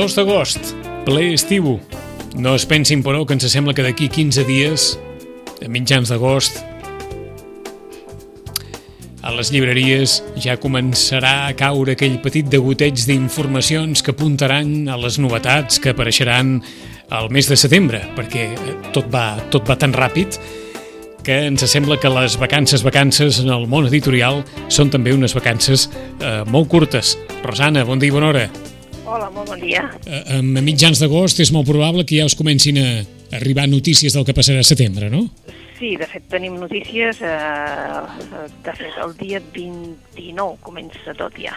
Dos d'agost, ple estiu. No es pensin, però, que ens sembla que d'aquí 15 dies, a mitjans d'agost, a les llibreries ja començarà a caure aquell petit degoteig d'informacions que apuntaran a les novetats que apareixeran al mes de setembre, perquè tot va, tot va tan ràpid que ens sembla que les vacances, vacances en el món editorial són també unes vacances eh, molt curtes. Rosana, bon dia i bona hora. Hola, molt bon dia. Eh, a mitjans d'agost és molt probable que ja us comencin a arribar notícies del que passarà a setembre, no? Sí, de fet tenim notícies, eh, de fet el dia 29 comença tot ja.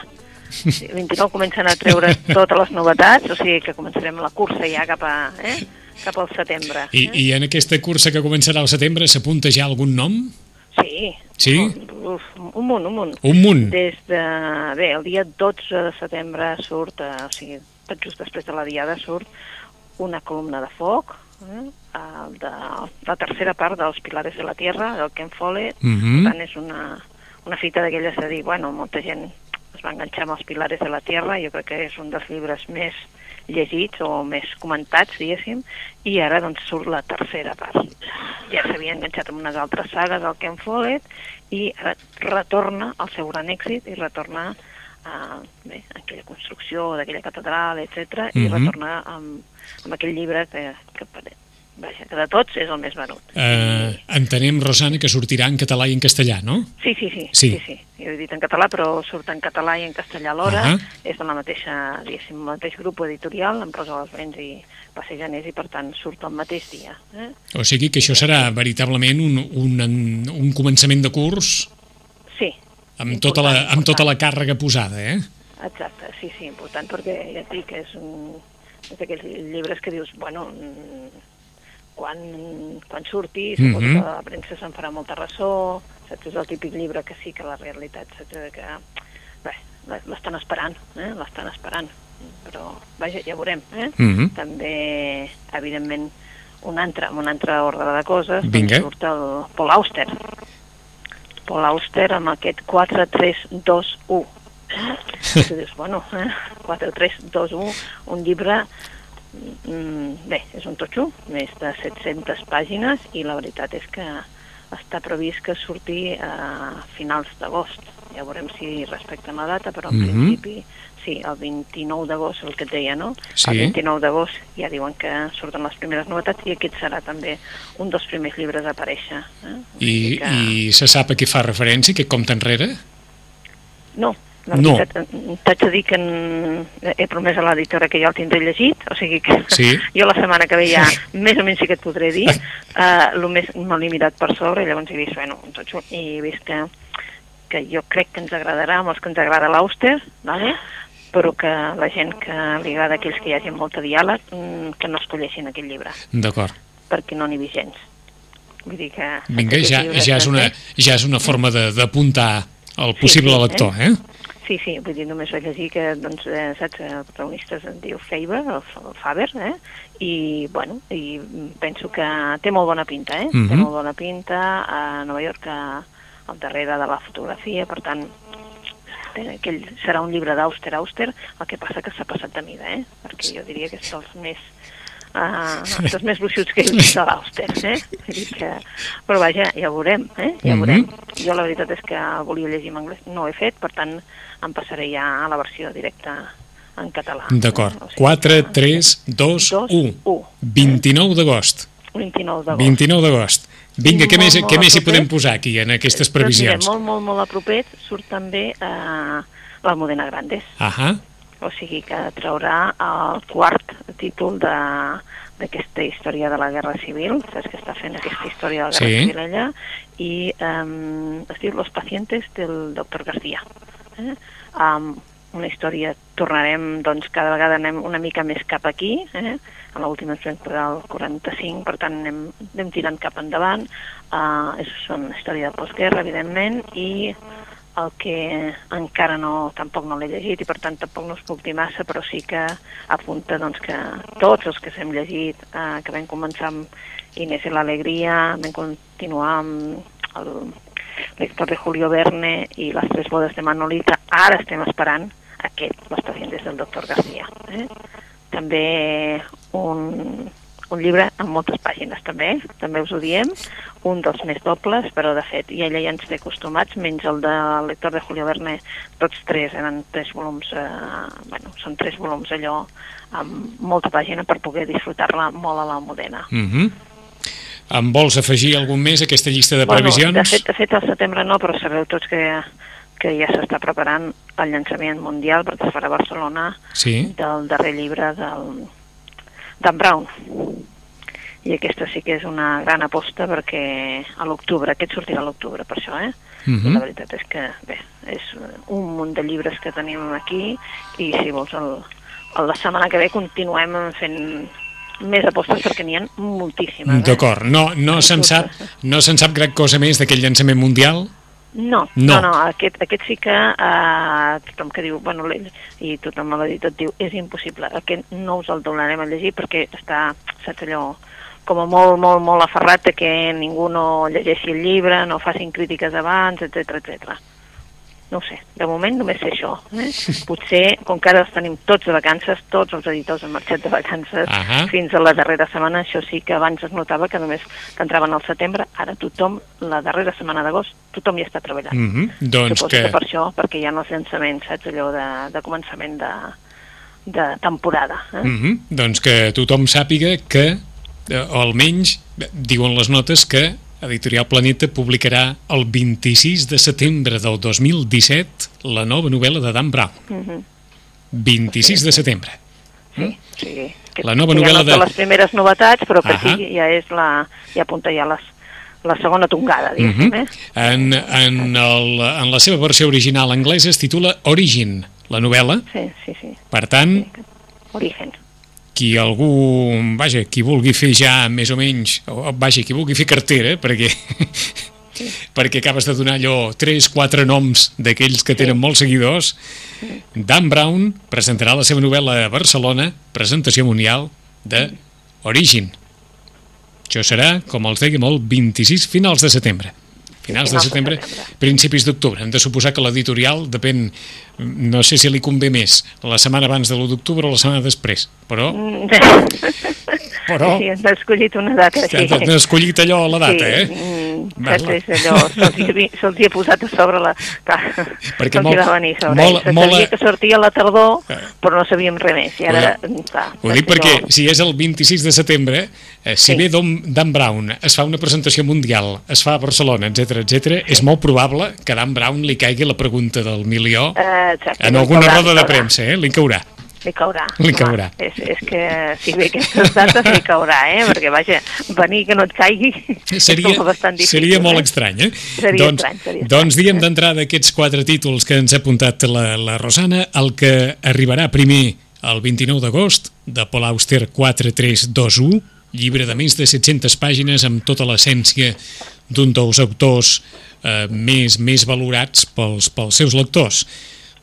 El 29 comencen a treure totes les novetats, o sigui que començarem la cursa ja cap, a, eh, cap al setembre. I, eh? I en aquesta cursa que començarà al setembre s'apunta ja algun nom? Sí. Sí? Uf, un munt, un munt. Un munt. Des de... Bé, el dia 12 de setembre surt, eh, o sigui, tot just després de la diada surt una columna de foc, eh, de la tercera part dels Pilares de la Tierra, del Ken Follett. Uh -huh. Per tant, és una, una fita d'aquelles de dir, bueno, molta gent es va enganxar amb els Pilares de la Tierra, jo crec que és un dels llibres més llegits o més comentats, diguéssim, i ara doncs surt la tercera part. Ja s'havia enganxat amb unes altres sagues del Ken Follett i ara retorna al seu gran èxit i retorna a, bé, a aquella construcció d'aquella catedral, etc i Mhm. retorna amb, amb aquell llibre que, que, vaja, que de tots és el més venut. Eh, entenem, Rosana, que sortirà en català i en castellà, no? Sí, sí, sí. Sí. sí, sí. Jo he dit en català, però surt en català i en castellà alhora. Ahà. És de la mateixa, diguéssim, el mateix grup editorial, amb Rosa dels Vents i Passejaners, i per tant surt el mateix dia. Eh? O sigui que això serà veritablement un, un, un començament de curs Sí. amb tota, la, Important, amb tota la càrrega posada, eh? Exacte, sí, sí, important, perquè ja et dic que és un és d'aquells llibres que dius, bueno, mm, quan, quan surti, suposo Mhm. que la premsa se'n farà molta ressò, saps? És el típic llibre que sí que la realitat, saps? Que, bé, l'estan esperant, eh? l'estan esperant, però, vaja, ja veurem, eh? Mhm. També, evidentment, un altre, un altre ordre de coses, Vinga. doncs surt el Paul Auster. Paul Auster amb aquest 4321. I tu dius, bueno, eh? 4321, un llibre, mm, bé, és un totxo, més de 700 pàgines, i la veritat és que està previst que surti a finals d'agost. Ja veurem si respecten la data, però en Mhm. principi sí, el 29 d'agost, el que et deia, no? Sí. El 29 d'agost ja diuen que surten les primeres novetats i aquest serà també un dels primers llibres a aparèixer. Eh? I, que... I se sap a què fa referència, aquest compte enrere? No, la No. eh, t'haig de dir que en- he promès a l'editora que ja el tindré llegit, o sigui que Sí. jo la setmana que ve ja més o menys sí que et podré dir, uh, el més me l'he mirat per sobre i llavors he vist, bueno, tot xulo, i he vist que, que jo crec que ens agradarà amb els que ens agrada l'Auster, vale? però que la gent que li agrada aquells que hi hagi molta diàleg, mm, que no escolleixin aquest llibre, D'acord. perquè no n'hi ha gens. Vull dir que... Vinga, ja, ja, és una, ja és una forma de- d'apuntar al Sí, possible sí, lector, eh? Sí, sí, vull dir, només vaig llegir que, doncs, eh, saps, el protagonista es diu Faber, el, Faber, eh? I, bueno, i penso que té molt bona pinta, eh? Mhm. Té molt bona pinta a Nova York, a, al darrere de la fotografia, per tant, té- aquell serà un llibre d'Auster, Auster, el que passa que s'ha passat de mida, eh? Perquè jo diria que és dels més Uh, dels més gruixuts que vist de l'Auster, eh? Que... Però vaja, ja ho veurem, eh? Ja ho Mhm. veurem. Jo la veritat és que volia llegir en anglès, no ho he fet, per tant em passaré ja a la versió directa en català. D'acord. O sigui 4, que- 3, 2, 1. u. 29 d'agost. 29 d'agost. 29 d'agost. Vinga, què Molt, més, molt què més hi podem posar aquí en aquestes Doncs mira, previsions? molt, molt, molt a propet surt també eh, l'Almudena Grandes. Ahà. O sigui que traurà el quart títol de d'aquesta història de la Guerra Civil, saps que està fent aquesta història de la Guerra Sí. Civil ella, i um, es diu Los pacientes del doctor García. Eh? Um, una història, tornarem, doncs cada vegada anem una mica més cap aquí, eh? a l'última ens vam quedar al 45, per tant anem, anem tirant cap endavant, uh, és una història de postguerra, evidentment, i el que encara no, tampoc no l'he llegit i per tant tampoc no us puc dir massa, però sí que apunta doncs, que tots els que s'hem llegit, eh, que vam començar amb Inés i l'Alegria, vam continuar amb el lector de Julio Verne i les tres bodes de Manolita, ara estem esperant aquest, les pacients del doctor García. Eh? També un, un llibre amb moltes pàgines també, també us ho diem, un dels més dobles, però de fet i ella ja ens té acostumats, menys el del lector de Julio Verne, tots tres eren tres volums, eh, bueno, són tres volums allò amb molta pàgina per poder disfrutar-la molt a l'Almudena. Uh -huh. Em vols afegir algun més a aquesta llista de Bueno, previsions? de fet, de fet, al setembre no, però sabeu tots que, que ja s'està preparant el llançament mundial perquè es farà a Barcelona Sí. del darrer llibre del Dan Brown. I aquesta sí que és una gran aposta perquè a l'octubre, aquest sortirà a l'octubre per això, eh? Uh I la -huh. veritat és que, bé, és un munt de llibres que tenim aquí i si vols el, el la setmana que ve continuem fent més apostes perquè n'hi ha moltíssimes. Eh? D'acord, no, no se'n sap, no se'n sap gran cosa més d'aquell llançament mundial? No, No. no, no, aquest, aquest sí que uh, tothom que diu, bueno, i tothom me l'ha dit, et diu, és impossible, aquest no us el donarem a llegir perquè està, saps allò, com a molt, molt, molt aferrat que ningú no llegeixi el llibre, no facin crítiques abans, etc etc. No ho sé, de moment només sé això. Eh? Potser, com que ara els tenim tots de vacances, tots els editors han marxat de vacances Ahà. fins a la darrera setmana, això sí que abans es notava que només que entraven al setembre, ara tothom, la darrera setmana d'agost, tothom hi està treballant. Uh -huh. Doncs Suposo que... que per això, perquè hi ha els llançaments, saps, allò de, de començament de, de temporada. Eh? Uh -huh. Doncs que tothom sàpiga que, eh, almenys, diuen les notes que Editorial Planeta publicarà el 26 de setembre del 2017 la nova novel·la de Dan Brown. Mm -hmm. 26 de setembre. Sí, sigui, que, La nova novel·la ja no de- les primeres novetats, però que Ahà. sí, ja és la, ja apunta ja les, la segona tongada, Uh diguéssim, -huh. eh? en, en, el, en la seva versió original anglesa es titula Origin, la novel·la. Sí, sí, sí. Per tant, Origen. Qui algú, vaja, qui vulgui fer ja més o menys, o vaja, qui vulgui fer cartera, perquè perquè acabes de donar allò 3-4 noms d'aquells que tenen molts seguidors, Dan Brown presentarà la seva novel·la a Barcelona, presentació mundial de Origin. Això serà, com els dèiem, el 26 finals de setembre. Finals de setembre, principis d'octubre. Hem de suposar que l'editorial depèn, no sé si li convé més, la setmana abans de l'1 d'octubre o la setmana després, però, però Sí, ha escollit una data, sí. t'has escollit allò a la data, sí, eh? Mm, saps, és allò, se'ls havia- hi ha posat a sobre la... Perquè molt- va venir sobre. molt- Se molt- sabia que sortia a la tardor, Eh. però no sabíem res més. I ara, clar, Ho dic perquè allò- si és el 26 de setembre, eh, si Sí. ve Dan Brown, es fa una presentació mundial, es fa a Barcelona, etc etc, és molt probable que a Dan Brown li caigui la pregunta del milió Eh, exacte, en alguna roda de premsa, eh? Li caurà. Li caurà. Li Home, caurà. És, és que si ve aquestes dates li caurà, eh? Perquè, vaja, venir que no et caigui Seria, és bastant difícil. seria molt eh? estrany, eh? Seria doncs, estrany, seria doncs diem d'entrada aquests quatre títols que ens ha apuntat la, la Rosana, el que arribarà primer el 29 d'agost, de Paul Auster 4321, llibre de més de 700 pàgines amb tota l'essència d'un dels autors eh, més, més valorats pels, pels seus lectors.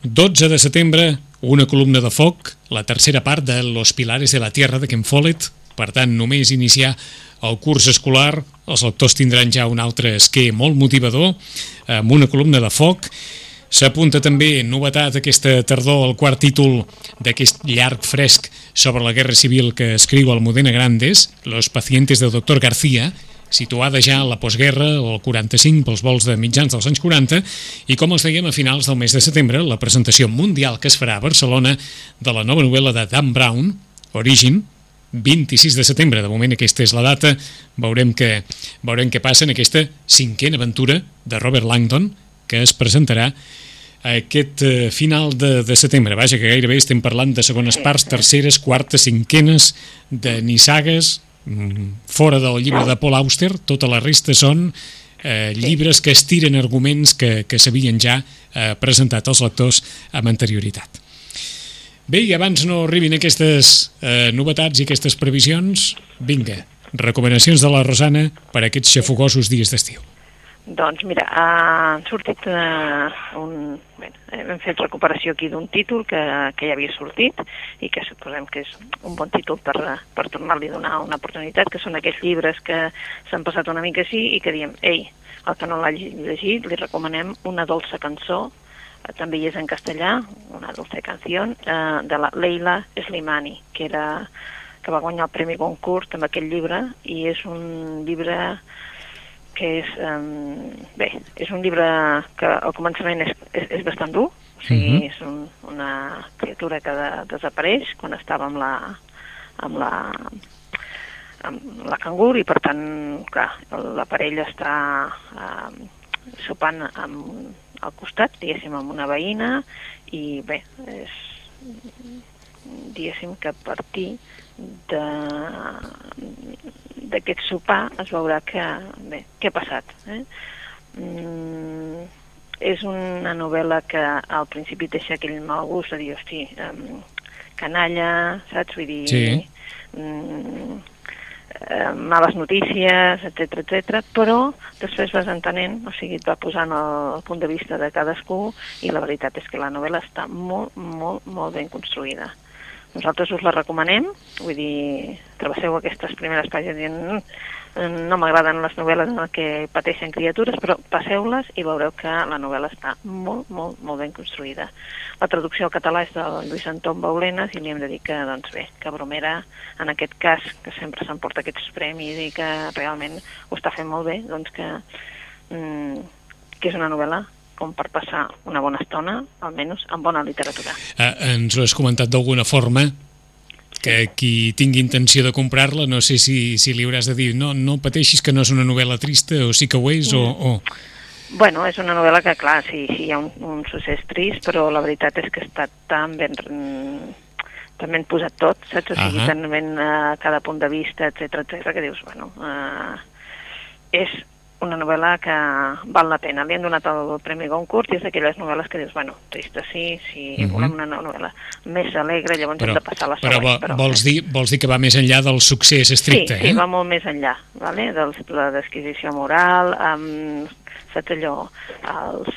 12 de setembre, una columna de foc, la tercera part de Los Pilares de la Tierra de Ken Follett, per tant, només iniciar el curs escolar, els lectors tindran ja un altre esquer molt motivador, amb una columna de foc. S'apunta també, novetat aquesta tardor, el quart títol d'aquest llarg fresc sobre la Guerra Civil que escriu Almudena Grandes, Los pacientes del doctor García, situada ja a la postguerra o el 45 pels vols de mitjans dels anys 40 i com els dèiem a finals del mes de setembre la presentació mundial que es farà a Barcelona de la nova novel·la de Dan Brown, Origin, 26 de setembre, de moment aquesta és la data, veurem què, veurem què passa en aquesta cinquena aventura de Robert Langdon que es presentarà aquest eh, final de, de setembre. Vaja, que gairebé estem parlant de segones parts, terceres, quartes, cinquenes, de nissagues, fora del llibre de Paul Auster, tota la resta són eh, llibres que estiren arguments que, que s'havien ja eh, presentat als lectors amb anterioritat. Bé, i abans no arribin aquestes eh, novetats i aquestes previsions, vinga, recomanacions de la Rosana per a aquests xafogosos dies d'estiu. Doncs mira, ha sortit uh, un... Bé, hem fet recuperació aquí d'un títol que, que ja havia sortit i que suposem que és un bon títol per, per tornar-li a donar una oportunitat, que són aquells llibres que s'han passat una mica així i que diem, ei, el que no l'ha llegit, li recomanem una dolça cançó, eh, també hi és en castellà, una dolça canció, eh, de la Leila Slimani, que era que va guanyar el Premi Goncourt amb aquest llibre i és un llibre que és, um, bé, és un llibre que al començament és, és, és bastant dur, o sigui, uh mhm. -huh. és un, una criatura que de, desapareix quan estava amb la, amb la, amb la cangur i per tant, clar, la parella està uh, sopant amb, al costat, diguéssim, amb una veïna i bé, és diguéssim que a partir d'aquest sopar es veurà que, bé, què ha passat. Eh? Mm, és una novel·la que al principi deixa aquell mal gust de dir, hosti, um, canalla, saps? Vull dir... Sí. Mm, eh, males notícies, etc etc. però després vas entenent, o sigui, et va posant el, el punt de vista de cadascú i la veritat és que la novel·la està molt, molt, molt ben construïda. Nosaltres us la recomanem, vull dir, travesseu aquestes primeres pàgines dient mm, no m'agraden les novel·les en què pateixen criatures, però passeu-les i veureu que la novel·la està molt, molt, molt ben construïda. La traducció al català és del Lluís Anton Baulenes i li hem de dir que, doncs bé, que Bromera, en aquest cas, que sempre s'emporta aquests premis i que realment ho està fent molt bé, doncs que, mm, que és una novel·la com per passar una bona estona, almenys amb bona literatura. Eh, ens ho has comentat d'alguna forma, que qui tingui intenció de comprar-la, no sé si, si li hauràs de dir no, no pateixis que no és una novel·la trista o sí que ho és mm. o, o... Bueno, és una novel·la que, clar, sí, sí hi ha un, un succés trist, però la veritat és que està tan ben, tan ben posat tot, saps? O sigui, uh -huh. tan ben uh, cada punt de vista, etc etc que dius, bueno, uh, és una novel·la que val la pena. Li han donat el Premi Goncourt i és d'aquelles novel·les que dius, bueno, trista sí, si uh mhm. -huh. volem una novel·la més alegre, llavors però, hem de passar la següent. Però, però vols, dir, vols dir que va més enllà del succés estricte, sí, eh? Sí, va molt més enllà, vale? de la desquisició moral, amb, saps allò, els,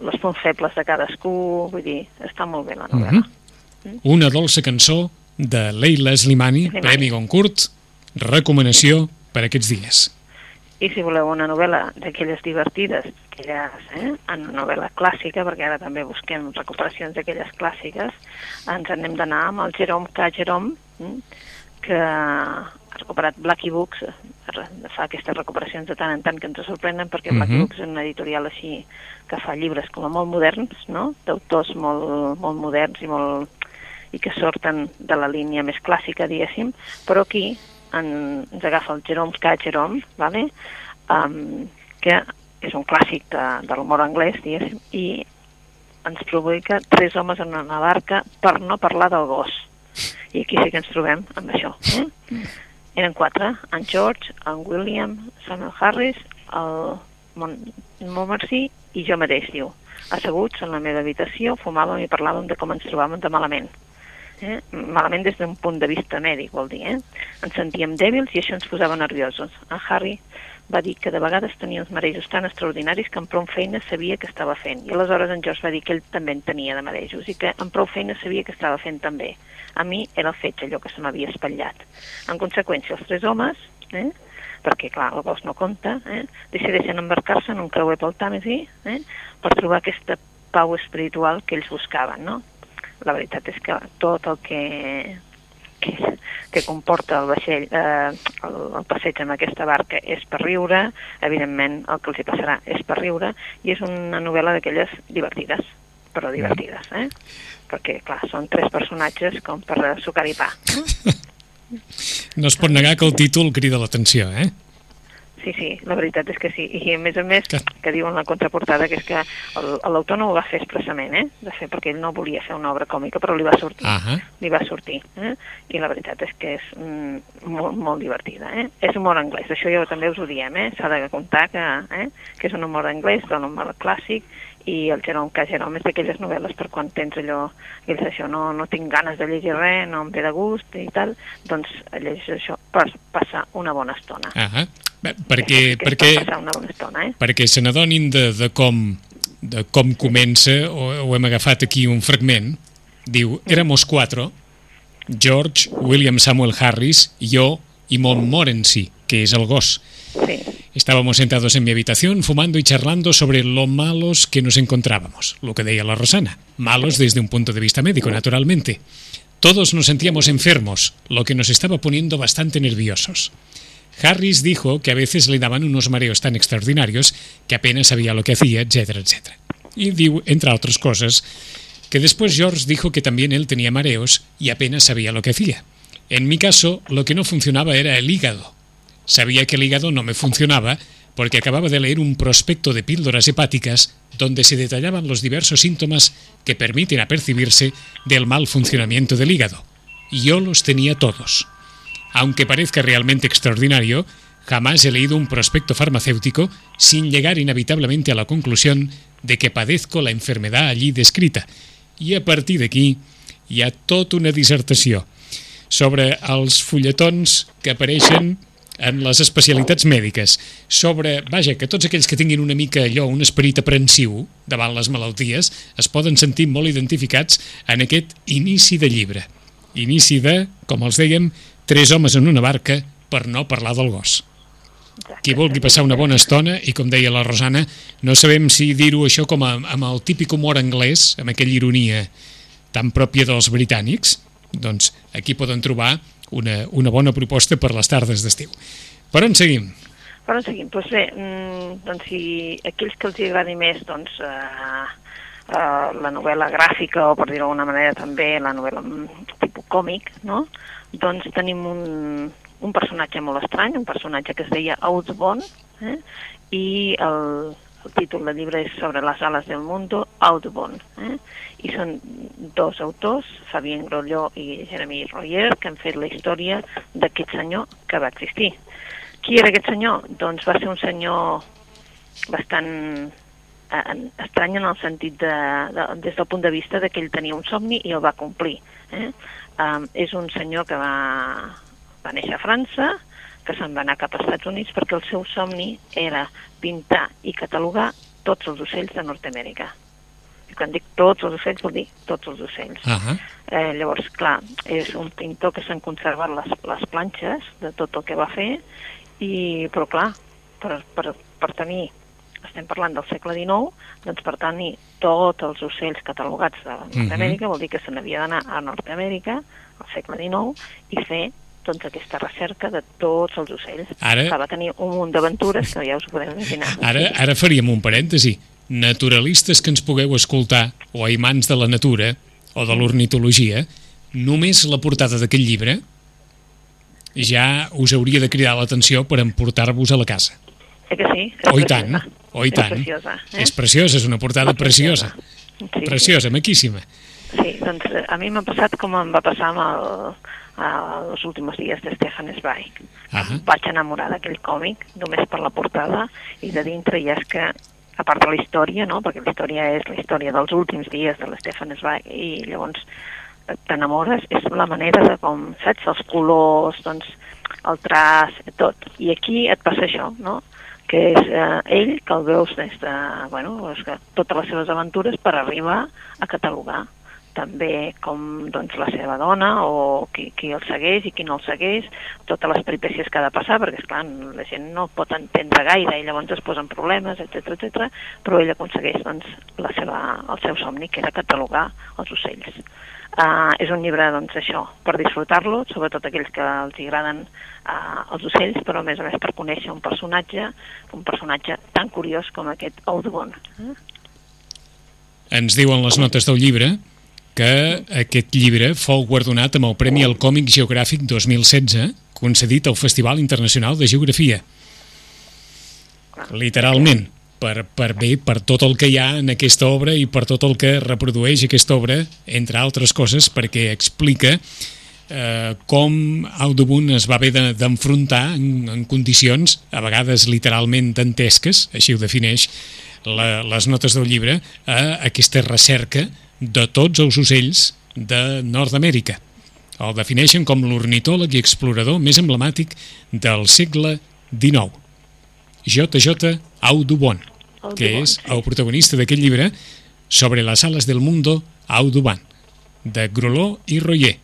els punts febles de cadascú, vull dir, està molt bé la novel·la. Uh -huh. mm? Una dolça cançó de Leila Slimani, Slimani. Premi Goncourt, recomanació per aquests dies. I si voleu una novel·la d'aquelles divertides, aquelles, eh, en una novel·la clàssica, perquè ara també busquem recuperacions d'aquelles clàssiques, ens anem d'anar amb el Jerome K. Jerome, hm, que ha recuperat Blacky Books, fa aquestes recuperacions de tant en tant que ens sorprenen, perquè uh -huh. Blacky mhm. Books és una editorial així que fa llibres com a molt moderns, no? d'autors molt, molt moderns i molt i que sorten de la línia més clàssica, diguéssim, però aquí en, ens agafa el Jerome K. Jerome, vale? um, que és un clàssic de, de l'humor anglès, diguéssim, i ens provoca tres homes en una barca per no parlar del gos. I aquí sí que ens trobem amb això. Eh? Eren quatre, en George, en William, Samuel Harris, el Mon Montmorency i jo mateix, diu. Asseguts en la meva habitació, fumàvem i parlàvem de com ens trobàvem de malament eh? malament des d'un punt de vista mèdic, vol dir, eh? Ens sentíem dèbils i això ens posava nerviosos. En Harry va dir que de vegades tenia uns marejos tan extraordinaris que amb prou feina sabia que estava fent. I aleshores en George va dir que ell també en tenia de marejos i que amb prou feina sabia que estava fent també. A mi era el fetge allò que se m'havia espatllat. En conseqüència, els tres homes, eh, perquè clar, el gos no compta, eh, decideixen embarcar-se en un creuer pel Tàmesi eh, per trobar aquesta pau espiritual que ells buscaven, no? La veritat és que tot el que, que, que comporta el vaixell, eh, el, el passeig amb aquesta barca és per riure, evidentment el que els hi passarà és per riure, i és una novel·la d'aquelles divertides, però divertides, eh? Perquè, clar, són tres personatges com per sucar i pa. No es pot negar que el títol crida l'atenció, eh? Sí, sí, la veritat és que sí. I a més a més, Que- que diu en la contraportada que és que l'autor no ho va fer expressament, eh? De fer, perquè ell no volia fer una obra còmica, però li va sortir. Ahà. Li va sortir. Eh? I la veritat és que és mm, molt, molt divertida, eh? És humor anglès, això jo també us ho diem, eh? S'ha de comptar que, eh? que és un humor anglès, un humor clàssic, i el Jerome que Jerome és d'aquelles novel·les per quan tens allò, que dius això, no, no tinc ganes de llegir res, no em ve de gust i tal, doncs llegeix això per passar una bona estona. Ahà. Bé, perquè, És perquè, Per passar una bona estona, eh? perquè se n'adonin de, de, com, de com comença, o, o hem agafat aquí un fragment, diu, éramos cuatro, George, William Samuel Harris, yo y Montmorency, que es el gos. Sí, Estábamos sentados en mi habitación fumando y charlando sobre lo malos que nos encontrábamos, lo que decía la Rosana, malos desde un punto de vista médico, naturalmente. Todos nos sentíamos enfermos, lo que nos estaba poniendo bastante nerviosos. Harris dijo que a veces le daban unos mareos tan extraordinarios que apenas sabía lo que hacía, etcétera, etcétera. Y diu, entre otras cosas, que después George dijo que también él tenía mareos y apenas sabía lo que hacía. En mi caso, lo que no funcionaba era el hígado. Sabía que el hígado no me funcionaba porque acababa de leer un prospecto de píldoras hepáticas donde se detallaban los diversos síntomas que permiten apercibirse del mal funcionamiento del hígado. Y yo los tenía todos. Aunque parezca realmente extraordinario, jamás he leído un prospecto farmacéutico sin llegar inevitablemente a la conclusión de que padezco la enfermedad allí descrita. I a partir d'aquí hi ha tota una dissertació sobre els fulletons que apareixen en les especialitats mèdiques, sobre, vaja, que tots aquells que tinguin una mica allò, un esperit aprensiu davant les malalties, es poden sentir molt identificats en aquest inici de llibre. Inici de, com els dèiem, tres homes en una barca per no parlar del gos. exacte. Qui vulgui passar una bona estona, i com deia la Rosana, no sabem si dir-ho això com a, amb el típic humor anglès, amb aquella ironia tan pròpia dels britànics, doncs aquí poden trobar una, una bona proposta per les tardes d'estiu. Per on seguim? Per on seguim? Doncs bé, mm, doncs si aquells que els agradi més doncs, eh, eh, la novel·la gràfica o per dir-ho d'alguna manera també la novel·la mm, tipus còmic, no? Doncs tenim un, un personatge molt estrany, un personatge que es deia Outbound, eh? i el, el títol del llibre és sobre les ales del mundo, Outbound. Eh? I són dos autors, Fabien Grolló i Jeremy Royer, que han fet la història d'aquest senyor que va existir. Qui era aquest senyor? Doncs va ser un senyor bastant eh, estrany en el sentit de, de, des del punt de vista de que ell tenia un somni i el va complir. Eh? Um, és un senyor que va, va néixer a França, que se'n va anar cap als Estats Units perquè el seu somni era pintar i catalogar tots els ocells de Nord-Amèrica. I quan dic tots els ocells vol dir tots els ocells. Ah Eh, llavors, clar, és un pintor que s'han conservat les, les planxes de tot el que va fer, i, però clar, per, per, per tenir, estem parlant del segle XIX, doncs per tenir tots els ocells catalogats de Nord-Amèrica, vol dir que se n'havia d'anar a Nord-Amèrica, al segle XIX, i fer doncs, aquesta recerca de tots els ocells. Ara- Clar, va tenir un munt d'aventures que ja us ho podeu imaginar. Ara, ara faríem un parèntesi. Naturalistes que ens pugueu escoltar, o aimants de la natura, o de l'ornitologia, només la portada d'aquest llibre ja us hauria de cridar l'atenció per emportar-vos a la casa. Eh que sí? Oh, i tant, oh, i tant. És preciosa. Eh? És preciosa, és una portada preciosa. Sí, Preciosa, maquíssima. Sí, doncs eh, a mi m'ha passat com em va passar amb el, a els últims dies de Stefan Zweig. Ahà. Vaig enamorar d'aquell còmic només per la portada i de dintre ja és que, a part de la història, no? perquè la història és la història dels últims dies de l'Stefan Zweig i llavors eh, t'enamores, és la manera de com, saps, els colors, doncs, el traç, tot. I aquí et passa això, no? Que és eh, ell que el veus des de, bueno, que totes les seves aventures per arribar a catalogar també com doncs, la seva dona o qui, qui el segueix i qui no el segueix, totes les peripècies que ha de passar, perquè esclar, la gent no pot entendre gaire i llavors es posen problemes, etc etc. però ell aconsegueix doncs, la seva, el seu somni, que era catalogar els ocells. Uh, és un llibre, doncs, això, per disfrutar-lo, sobretot aquells que els agraden uh, els ocells, però a més a més per conèixer un personatge, un personatge tan curiós com aquest Audubon. Ens diuen les notes del llibre que aquest llibre fou guardonat amb el Premi al Còmic Geogràfic 2016, concedit al Festival Internacional de Geografia. Literalment, per, per bé, per tot el que hi ha en aquesta obra i per tot el que reprodueix aquesta obra, entre altres coses, perquè explica eh, com Audubon es va haver de- d'enfrontar en, en condicions, a vegades literalment dantesques, així ho defineix la, les notes del llibre, a aquesta recerca de tots els ocells de Nord-Amèrica. El defineixen com l'ornitòleg i explorador més emblemàtic del segle XIX. J.J. Audubon, que és el protagonista d'aquest llibre sobre les ales del mundo Audubon, de Groló i Royer,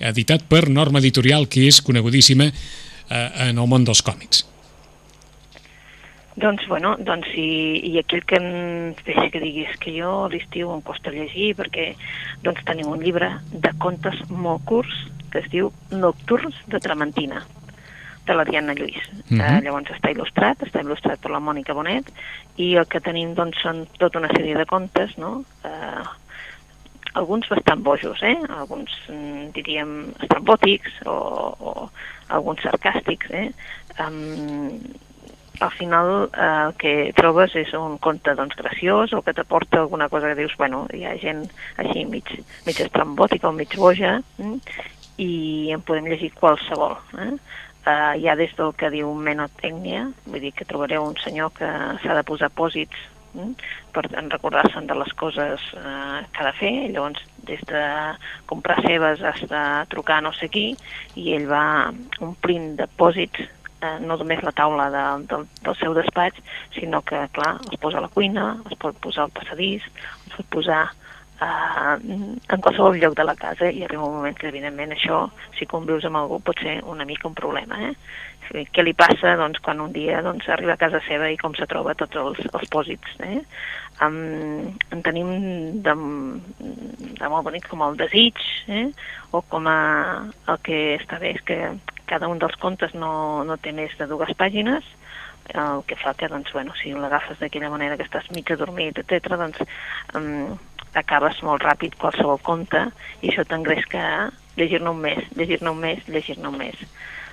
editat per Norma Editorial, que és conegudíssima eh, en el món dels còmics. Doncs, bueno, doncs si i aquell que em deixa que diguis que jo a l'estiu em costa llegir perquè doncs tenim un llibre de contes molt curts que es diu Nocturns de Tramentina de la Diana Lluís. Uh Mhm. -huh. llavors està il·lustrat, està il·lustrat per la Mònica Bonet i el que tenim doncs són tota una sèrie de contes, no? Eh, alguns bastant bojos, eh? alguns mm, diríem estrambòtics o, o alguns sarcàstics. Eh? Um, al final eh, el que trobes és un conte doncs, graciós o que t'aporta alguna cosa que dius, bueno, hi ha gent així mig, mig estrambòtica o mig boja mm? i en podem llegir qualsevol. Eh? Uh, hi ha des del que diu menotècnia, vull dir que trobareu un senyor que s'ha de posar pòsits mm? per en recordar-se'n de les coses eh, que ha de fer, llavors des de comprar cebes fins a trucar no sé qui, i ell va omplint de pòsits eh, no només la taula de, de, del seu despatx, sinó que, clar, es posa a la cuina, es pot posar al passadís, es pot posar eh, en qualsevol lloc de la casa i arriba un moment que, evidentment, això, si convius amb algú, pot ser una mica un problema, eh? Què li passa doncs, quan un dia doncs, arriba a casa seva i com se troba tots els, els pòsits? Eh? Um, en tenim de, de molt bonic com el desig, eh? o com a, el que està bé és que cada un dels contes no, no té més de dues pàgines, el que fa que, doncs, bueno, si l'agafes d'aquella manera que estàs mig adormit, etc., doncs um, acabes molt ràpid qualsevol conte i això t'engresca a llegir-ne un mes, llegir-ne un mes, llegir-ne un mes.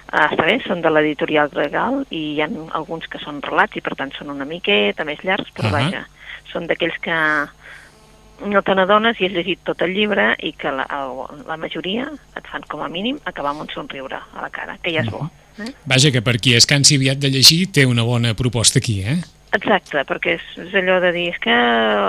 Uh, està bé, són de l'editorial Gregal i hi ha alguns que són relats i per tant són una miqueta més llargs, però uh -huh. vaja, són d'aquells que no te n'adones i has llegit tot el llibre i que la, el- la majoria et fan com a mínim acabar amb un somriure a la cara, que ja és bo. Eh? Vaja, que per qui es cansi aviat de llegir té una bona proposta aquí, eh? Exacte, perquè és, és allò de dir, és que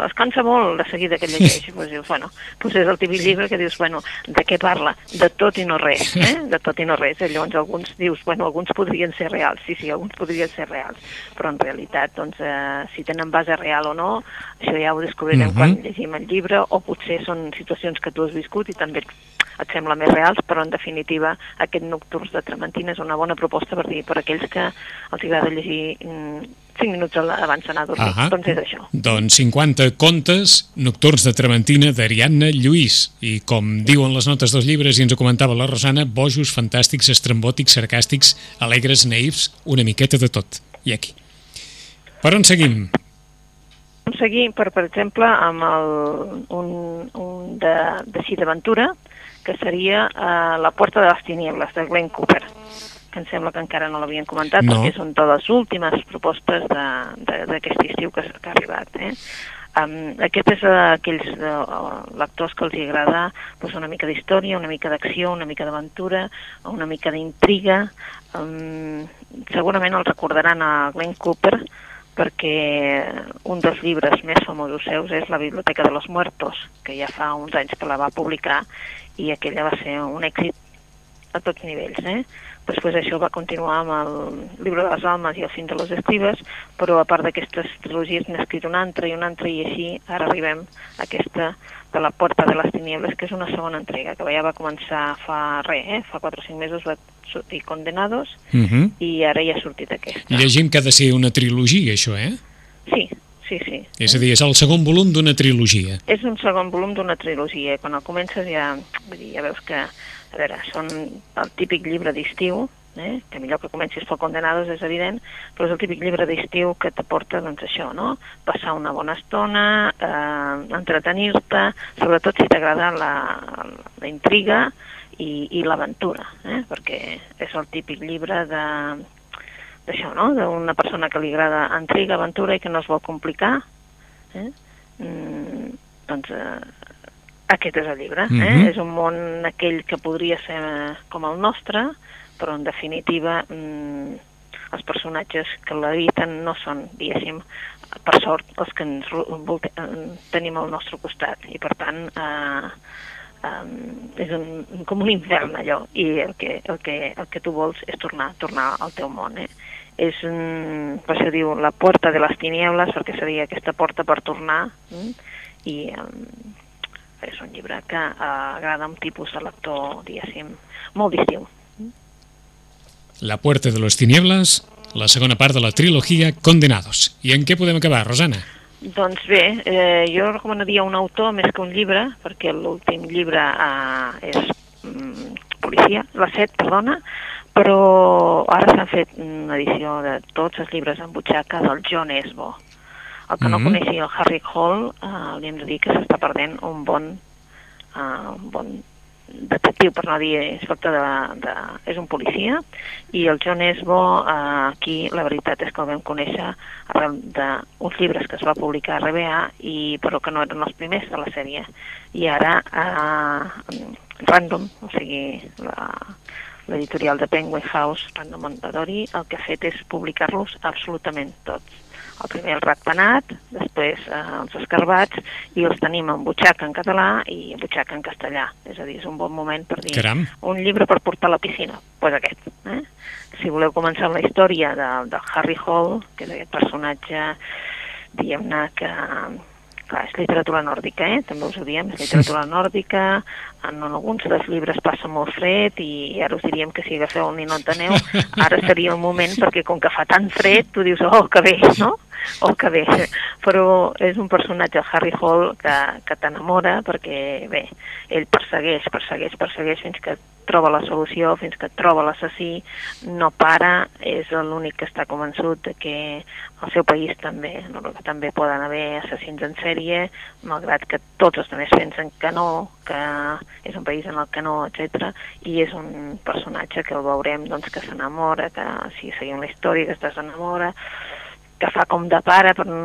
es cansa molt de seguida que llegeix, doncs dius, bueno, doncs és el típic llibre que dius, bueno, de què parla? De tot i no res, eh? De tot i no res, i llavors alguns dius, bueno, alguns podrien ser reals, sí, sí, alguns podrien ser reals, però en realitat, doncs, eh, si tenen base real o no, això ja ho descobrirem Mhm. quan llegim el llibre, o potser són situacions que tu has viscut i també et, sembla més reals, però en definitiva aquest Nocturns de Trementina és una bona proposta per dir, per aquells que els agrada llegir mm, 5 minuts abans d'anar a dormir, Ahà. doncs és això. Doncs 50 contes nocturns de Trementina d'Ariadna Lluís. I com diuen les notes dels llibres, i ens ho comentava la Rosana, bojos, fantàstics, estrambòtics, sarcàstics, alegres, naïfs, una miqueta de tot. I aquí. Per on seguim? Seguir, per, per exemple, amb el, un, un de, d'així d'aventura, que seria uh, La porta de les tiniebles, de Glenn Cooper, que em sembla que encara no l'havien comentat, No. perquè és una de les últimes propostes d'aquest estiu que, que ha arribat. Eh? Um, aquest és uh, aquells uh, lectors que els agrada doncs, una mica d'història, una mica d'acció, una mica d'aventura, una mica d'intriga. Um, segurament el recordaran a Glenn Cooper perquè un dels llibres més famosos seus és La Biblioteca de los Muertos, que ja fa uns anys que la va publicar i aquella va ser un èxit a tots nivells. Eh? Després això va continuar amb el Llibre de les Almes i el Fin de les Escribes, però a part d'aquestes trilogies n'ha escrit una altra i una altra i així ara arribem a aquesta de la Porta de les Tiniebles, que és una segona entrega, que ja va començar fa res, eh? fa 4 o 5 mesos va sortir Condenados Uh -huh. i ara ja ha sortit aquesta. Llegim que ha de ser una trilogia, això, eh? Sí, sí, sí. És a dir, és el segon volum d'una trilogia. És un segon volum d'una trilogia. Quan el comences ja, vull dir, ja veus que, a veure, són el típic llibre d'estiu, eh? que millor que comencis pel Condenados és evident, però és el típic llibre d'estiu que t'aporta doncs això, no? Passar una bona estona, eh, entretenir-te, sobretot si t'agrada la, la intriga i, i l'aventura, eh? perquè és el típic llibre de d'això, no? D'una persona que li agrada intriga, aventura i que no es vol complicar. Eh? Mm, doncs eh, aquest és el llibre. Eh? Mhm. És un món aquell que podria ser eh, com el nostre, però en definitiva mm, els personatges que l'habiten no són, diguéssim, per sort, els que ens eh, tenim al nostre costat. I per tant, eh, um, és un, com un infern allò i el que, el, que, el que tu vols és tornar, tornar al teu món eh? és un, per això diu la porta de les tiniebles perquè seria aquesta porta per tornar mm? i um, és un llibre que uh, agrada a un tipus de lector diguéssim, molt distintiu La puerta de los tinieblas, la segona part de la trilogia Condenados. I en què podem acabar, Rosana? Doncs bé, eh, jo recomanaria un autor més que un llibre, perquè l'últim llibre eh, és mm, policia, la set, perdona, però ara s'han fet una edició de tots els llibres en butxaca del John Esbo. El que no Mhm. coneixia el Harry Hall, eh, li hem de dir que s'està perdent un bon, eh, un bon detectiu, per no dir inspector de, de... és un policia, i el John Esbo, eh, aquí la veritat és que el vam conèixer arrel d'uns llibres que es va publicar a RBA, i, però que no eren els primers de la sèrie. I ara, eh, Random, o sigui, la, l'editorial de Penguin House, Random Mondadori, el que ha fet és publicar-los absolutament tots. El primer el ratpenat, després eh, els escarbats, i els tenim en butxaca en català i en butxaca en castellà. És a dir, és un bon moment per dir Caram. un llibre per portar a la piscina, doncs pues aquest. Eh? Si voleu començar amb la història de, de Harry Hall, que és aquest personatge, diguem-ne que clar, és literatura nòrdica, eh? també us ho diem, és literatura nòrdica, en alguns dels llibres passa molt fred i ara us diríem que si agafeu el ninot de neu, ara seria el moment perquè com que fa tant fred, tu dius, oh, que bé, no? Oh, que bé. Però és un personatge, Harry Hall, que, que t'enamora perquè, bé, ell persegueix, persegueix, persegueix fins que troba la solució, fins que troba l'assassí, no para, és l'únic que està convençut de que al seu país també, no, que també poden haver assassins en sèrie, malgrat que tots els altres pensen que no, que és un país en el que no, etc. I és un personatge que el veurem doncs, que s'enamora, que si seguim la història, que es desenamora, que fa com de pare, però,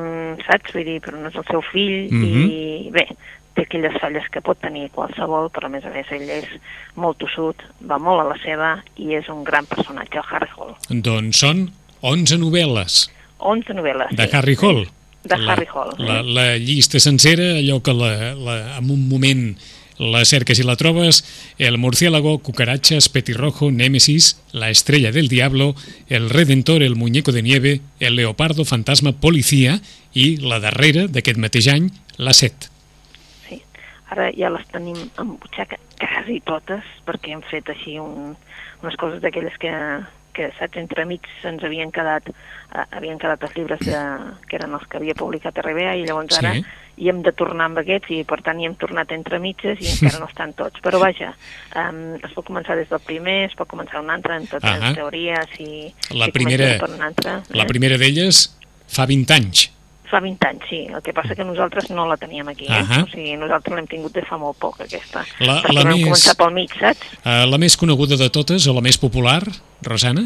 saps? Vull dir, però no és el seu fill, Mhm. i bé, té aquelles falles que pot tenir qualsevol, però a més a més ell és molt tossut, va molt a la seva i és un gran personatge, el Harry Hall. Doncs són 11 novel·les 11 novel·les. de sí. Harry Hall. De la, Harry Hall. La, la llista sencera, allò que la, la, en un moment la cerques i la trobes, El murciélago, Cucarachas, Petirrojo, Némesis, La estrella del diablo, El redentor, El muñeco de nieve, El leopardo, Fantasma, Policía i la darrera d'aquest mateix any, La set. Sí. Ara ja les tenim en butxaca quasi totes, perquè hem fet així un, unes coses d'aquelles que, que saps, entremig se'ns havien quedat eh, havien quedat els llibres de, que eren els que havia publicat RBA i llavors ara Sí. hi hem de tornar amb aquests i per tant hi hem tornat entre mitges i encara no estan tots. Però vaja, um, es pot començar des del primer, es pot començar un altre, en totes Ahà. les teories i La si primera- per un altre. La primera d'elles fa 20 anys. Fa 20 anys, sí. El que passa que nosaltres no la teníem aquí, eh? Ahà. O sigui, nosaltres l'hem tingut de fa molt poc, aquesta. La- Perquè la vam més- pel mig, saps? Uh, la més coneguda de totes, o la més popular, Rosana?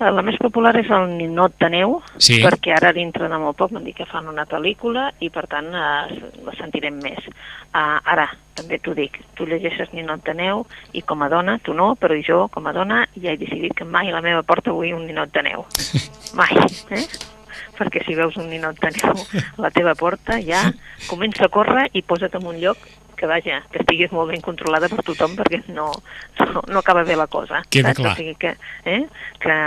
Eh, La més popular és el Ninot de Neu, Sí. perquè ara dintre de molt poc m'han dit que fan una pel·lícula i per tant eh, la sentirem més. Uh, ara, també t'ho dic, tu llegeixes Ninot de Neu i com a dona, tu no, però jo com a dona ja he decidit que mai a la meva porta vull un Ninot de Neu. Mai, eh? Perquè si veus un ninot de neu a la teva porta ja comença a córrer i posa't en un lloc que vaja, que estiguis molt ben controlada per tothom perquè no, no, no acaba bé la cosa. Queda saps? clar. O sigui que, eh, que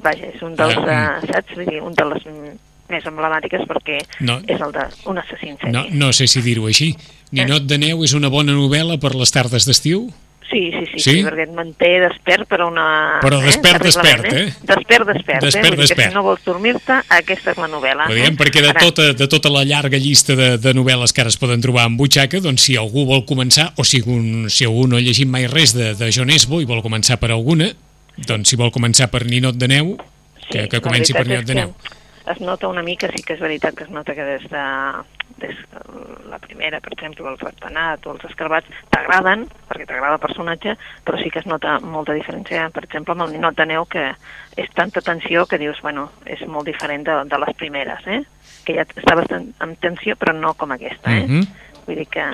vaja, és un dels, Ah, uh, saps? Vull dir, un de les mm, més emblemàtiques perquè No. és el d'un assassin en sèrie. No, no sé si dir-ho així. Ninot de neu és una bona novel·la per les tardes d'estiu? Sí, sí, sí, Sí? sí, perquè et manté despert per una... Però despert, terriblement, despert, eh? Despert, despert, Despert, eh? Que despert. si no vols dormir-te, aquesta és la novel·la. Ho diem eh? perquè de tota, de tota la llarga llista de, de novel·les que ara es poden trobar en butxaca, doncs si algú vol començar, o si, un, si algú no ha llegit mai res de, de John Esbo i vol començar per alguna, doncs si vol començar per Ninot de neu, que, que la comenci per Ninot de neu. que Es nota una mica, sí que és veritat que es nota que des de des, la primera, per exemple, el ratpenat o els escarbats, t'agraden, perquè t'agrada el personatge, però sí que es nota molta diferència, per exemple, amb el ninot de neu, que és tanta tensió que dius, bueno, és molt diferent de, de les primeres, eh? que ja estaves amb tensió, però no com aquesta, eh? Mhm. Vull dir que,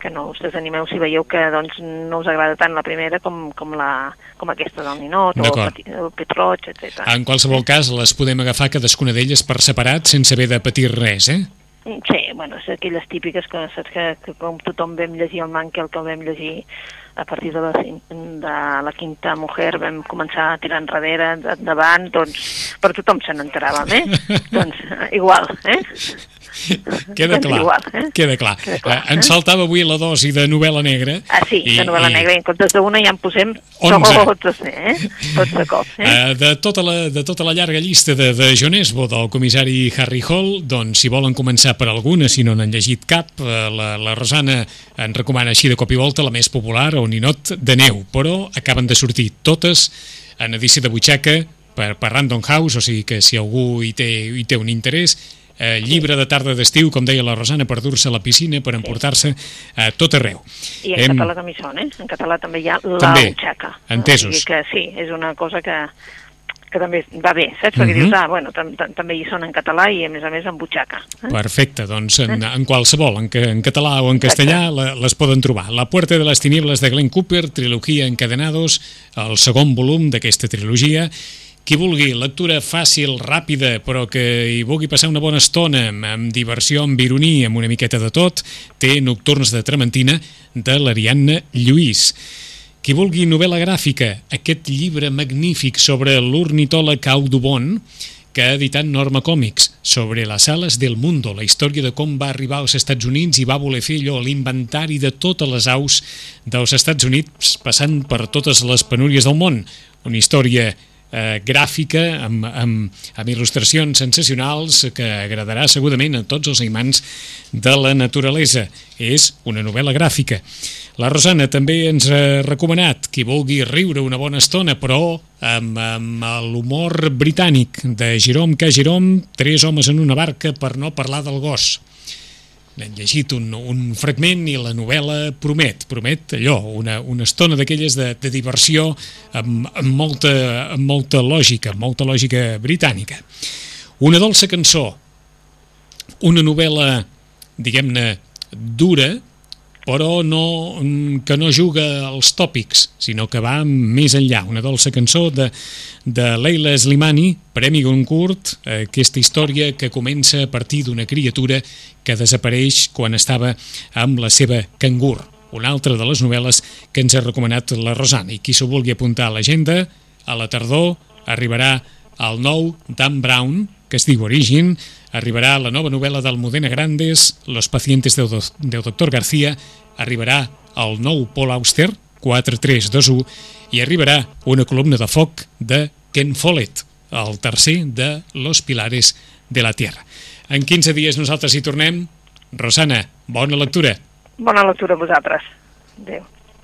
que no us desanimeu si veieu que doncs, no us agrada tant la primera com, com, la, com aquesta del ninot o el, D'acord. petit, el pit roig, etc. En qualsevol cas, les podem agafar cadascuna d'elles per separat sense haver de patir res, eh? Sí, bueno, és aquelles típiques que saps que, que com tothom vam llegir el Mankel, que el vam llegir a partir de la, de la quinta mujer, vam començar a tirar enrere, endavant, doncs, per tothom se n'enteràvem, eh? doncs, igual, eh? Queda clar, igual, eh? queda clar. Queda clar, Eh, Ens faltava avui la dosi de novel·la negra. Ah, sí, de novel·la negra, i en comptes d'una ja en posem Onze. tots, eh? Tots de cop, eh? Eh, de, tota la, de tota la llarga llista de, de John Esbo, del comissari Harry Hall, doncs si volen començar per alguna, si no n'han llegit cap, eh, la, la Rosana en recomana així de cop i volta la més popular, o Ninot de neu, però acaben de sortir totes en edició de butxaca per, per Random House, o sigui que si algú hi té, hi té un interès, eh, llibre de tarda d'estiu, com deia la Rosana, per dur-se a la piscina, per emportar-se a tot arreu. I en Hem- català també hi són, eh? En català també hi ha la També. butxaca. Entesos. O sigui que sí, és una cosa que, que també va bé, saps? Perquè Mhm. dius, ah, bueno, tam tam també hi són en català i a més a més en butxaca. Eh? Perfecte, doncs en, en qualsevol, en, en català o en castellà, la, les poden trobar. La Puerta de les Tinieblas de Glenn Cooper, trilogia Encadenados, el segon volum d'aquesta trilogia. Qui vulgui lectura fàcil, ràpida, però que hi vulgui passar una bona estona, amb, diversió, amb ironia, amb una miqueta de tot, té Nocturns de Trementina de l'Ariadna Lluís. Qui vulgui novel·la gràfica, aquest llibre magnífic sobre l'ornitòleg Audubon, que ha editat Norma Còmics, sobre les ales del mundo, la història de com va arribar als Estats Units i va voler fer allò, l'inventari de totes les aus dels Estats Units, passant per totes les penúries del món. Una història eh, gràfica amb, amb, amb il·lustracions sensacionals que agradarà segurament a tots els imants de la naturalesa. És una novel·la gràfica. La Rosana també ens ha recomanat qui vulgui riure una bona estona, però amb, amb l'humor britànic de Jerome K. Jerome, Tres homes en una barca per no parlar del gos. N'hem llegit un, un fragment i la novel·la promet, promet allò, una, una estona d'aquelles de, de diversió amb, amb, molta, amb molta lògica, amb molta lògica britànica. Una dolça cançó, una novel·la, diguem-ne, dura, però no, que no juga als tòpics, sinó que va més enllà. Una dolça cançó de, de Leila Slimani, Premi Goncourt, aquesta història que comença a partir d'una criatura que desapareix quan estava amb la seva cangur. Una altra de les novel·les que ens ha recomanat la Rosana. I qui s'ho vulgui apuntar a l'agenda, a la tardor arribarà el nou Dan Brown, que es diu Origin, arribarà la nova novel·la d'Almudena Grandes, Los pacientes del, doc- del doctor García, arribarà el nou Paul Auster, 4321, i arribarà una columna de foc de Ken Follett, el tercer de Los pilares de la tierra. En 15 dies nosaltres hi tornem. Rosana, bona lectura. Bona lectura a vosaltres. Adéu.